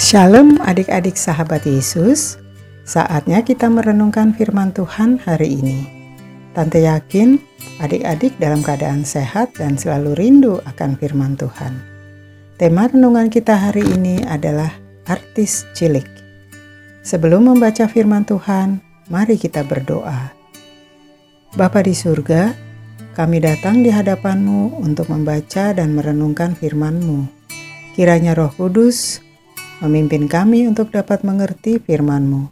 Shalom adik-adik sahabat Yesus, saatnya kita merenungkan firman Tuhan hari ini. Tante yakin adik-adik dalam keadaan sehat dan selalu rindu akan firman Tuhan. Tema renungan kita hari ini adalah artis cilik. Sebelum membaca firman Tuhan, mari kita berdoa. Bapa di surga, kami datang di hadapanmu untuk membaca dan merenungkan firman-Mu. Kiranya roh kudus memimpin kami untuk dapat mengerti firman-Mu,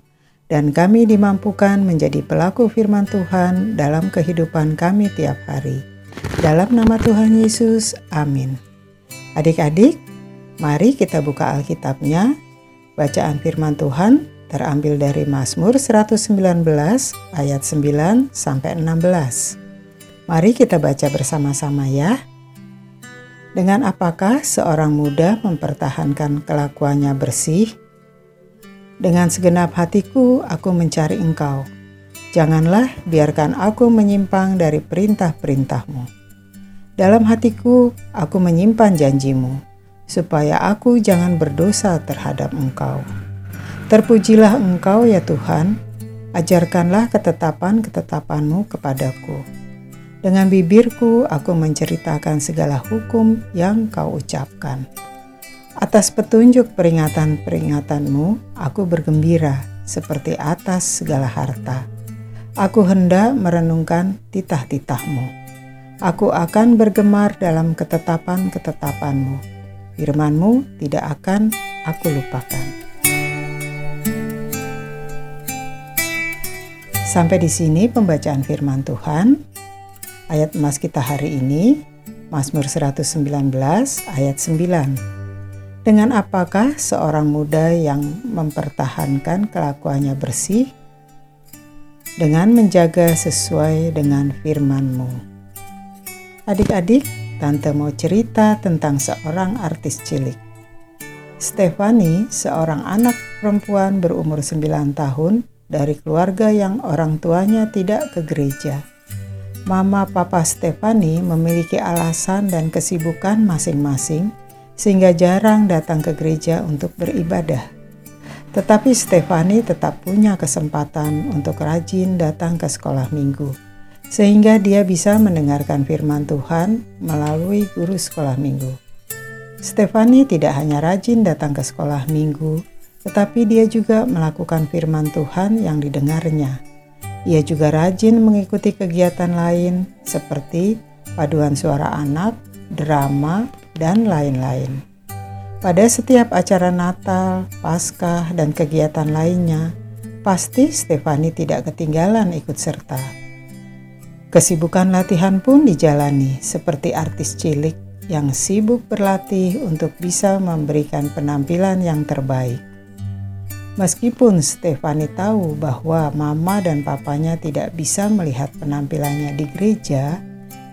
dan kami dimampukan menjadi pelaku firman Tuhan dalam kehidupan kami tiap hari. Dalam nama Tuhan Yesus, amin. Adik-adik, mari kita buka Alkitabnya. Bacaan firman Tuhan terambil dari Mazmur 119 ayat 9 sampai 16. Mari kita baca bersama-sama ya. Dengan apakah seorang muda mempertahankan kelakuannya bersih? Dengan segenap hatiku aku mencari engkau. Janganlah biarkan aku menyimpang dari perintah-perintahmu. Dalam hatiku aku menyimpan janjimu, supaya aku jangan berdosa terhadap engkau. Terpujilah engkau ya Tuhan, ajarkanlah ketetapan-ketetapanmu kepadaku dengan bibirku aku menceritakan segala hukum yang kau ucapkan. Atas petunjuk peringatan-peringatanmu, aku bergembira seperti atas segala harta. Aku hendak merenungkan titah-titahmu. Aku akan bergemar dalam ketetapan-ketetapanmu. Firmanmu tidak akan aku lupakan. Sampai di sini pembacaan firman Tuhan. Ayat emas kita hari ini, Mazmur 119 ayat 9. Dengan apakah seorang muda yang mempertahankan kelakuannya bersih? Dengan menjaga sesuai dengan firman-Mu. Adik-adik, Tante mau cerita tentang seorang artis cilik. Stefani, seorang anak perempuan berumur 9 tahun dari keluarga yang orang tuanya tidak ke gereja. Mama Papa Stefani memiliki alasan dan kesibukan masing-masing sehingga jarang datang ke gereja untuk beribadah. Tetapi Stefani tetap punya kesempatan untuk rajin datang ke sekolah minggu, sehingga dia bisa mendengarkan firman Tuhan melalui guru sekolah minggu. Stefani tidak hanya rajin datang ke sekolah minggu, tetapi dia juga melakukan firman Tuhan yang didengarnya ia juga rajin mengikuti kegiatan lain seperti paduan suara anak, drama, dan lain-lain. Pada setiap acara Natal, Paskah, dan kegiatan lainnya, pasti Stefani tidak ketinggalan ikut serta. Kesibukan latihan pun dijalani seperti artis cilik yang sibuk berlatih untuk bisa memberikan penampilan yang terbaik. Meskipun Stefani tahu bahwa mama dan papanya tidak bisa melihat penampilannya di gereja,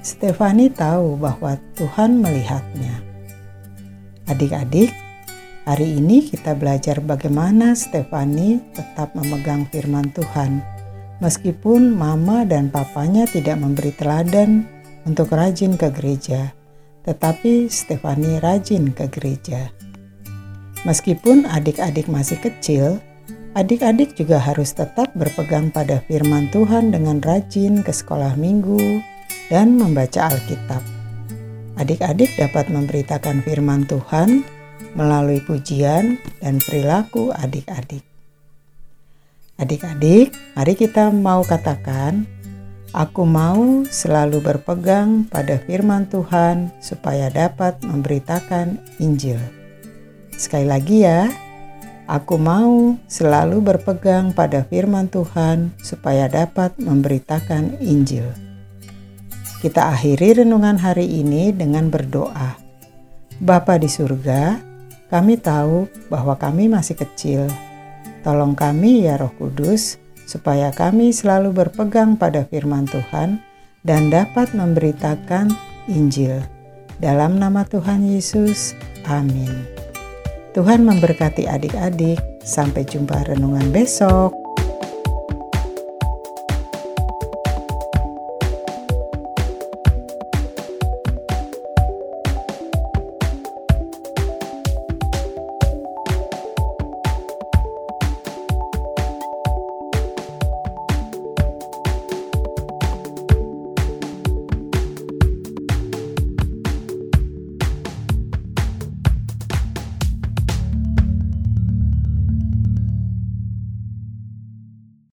Stefani tahu bahwa Tuhan melihatnya. Adik-adik, hari ini kita belajar bagaimana Stefani tetap memegang firman Tuhan, meskipun mama dan papanya tidak memberi teladan untuk rajin ke gereja, tetapi Stefani rajin ke gereja. Meskipun adik-adik masih kecil, adik-adik juga harus tetap berpegang pada firman Tuhan dengan rajin ke sekolah minggu dan membaca Alkitab. Adik-adik dapat memberitakan firman Tuhan melalui pujian dan perilaku adik-adik. Adik-adik, mari kita mau katakan, Aku mau selalu berpegang pada firman Tuhan supaya dapat memberitakan Injil. Sekali lagi ya, aku mau selalu berpegang pada firman Tuhan supaya dapat memberitakan Injil. Kita akhiri renungan hari ini dengan berdoa. Bapa di surga, kami tahu bahwa kami masih kecil. Tolong kami ya Roh Kudus, supaya kami selalu berpegang pada firman Tuhan dan dapat memberitakan Injil. Dalam nama Tuhan Yesus, amin. Tuhan memberkati adik-adik. Sampai jumpa renungan besok.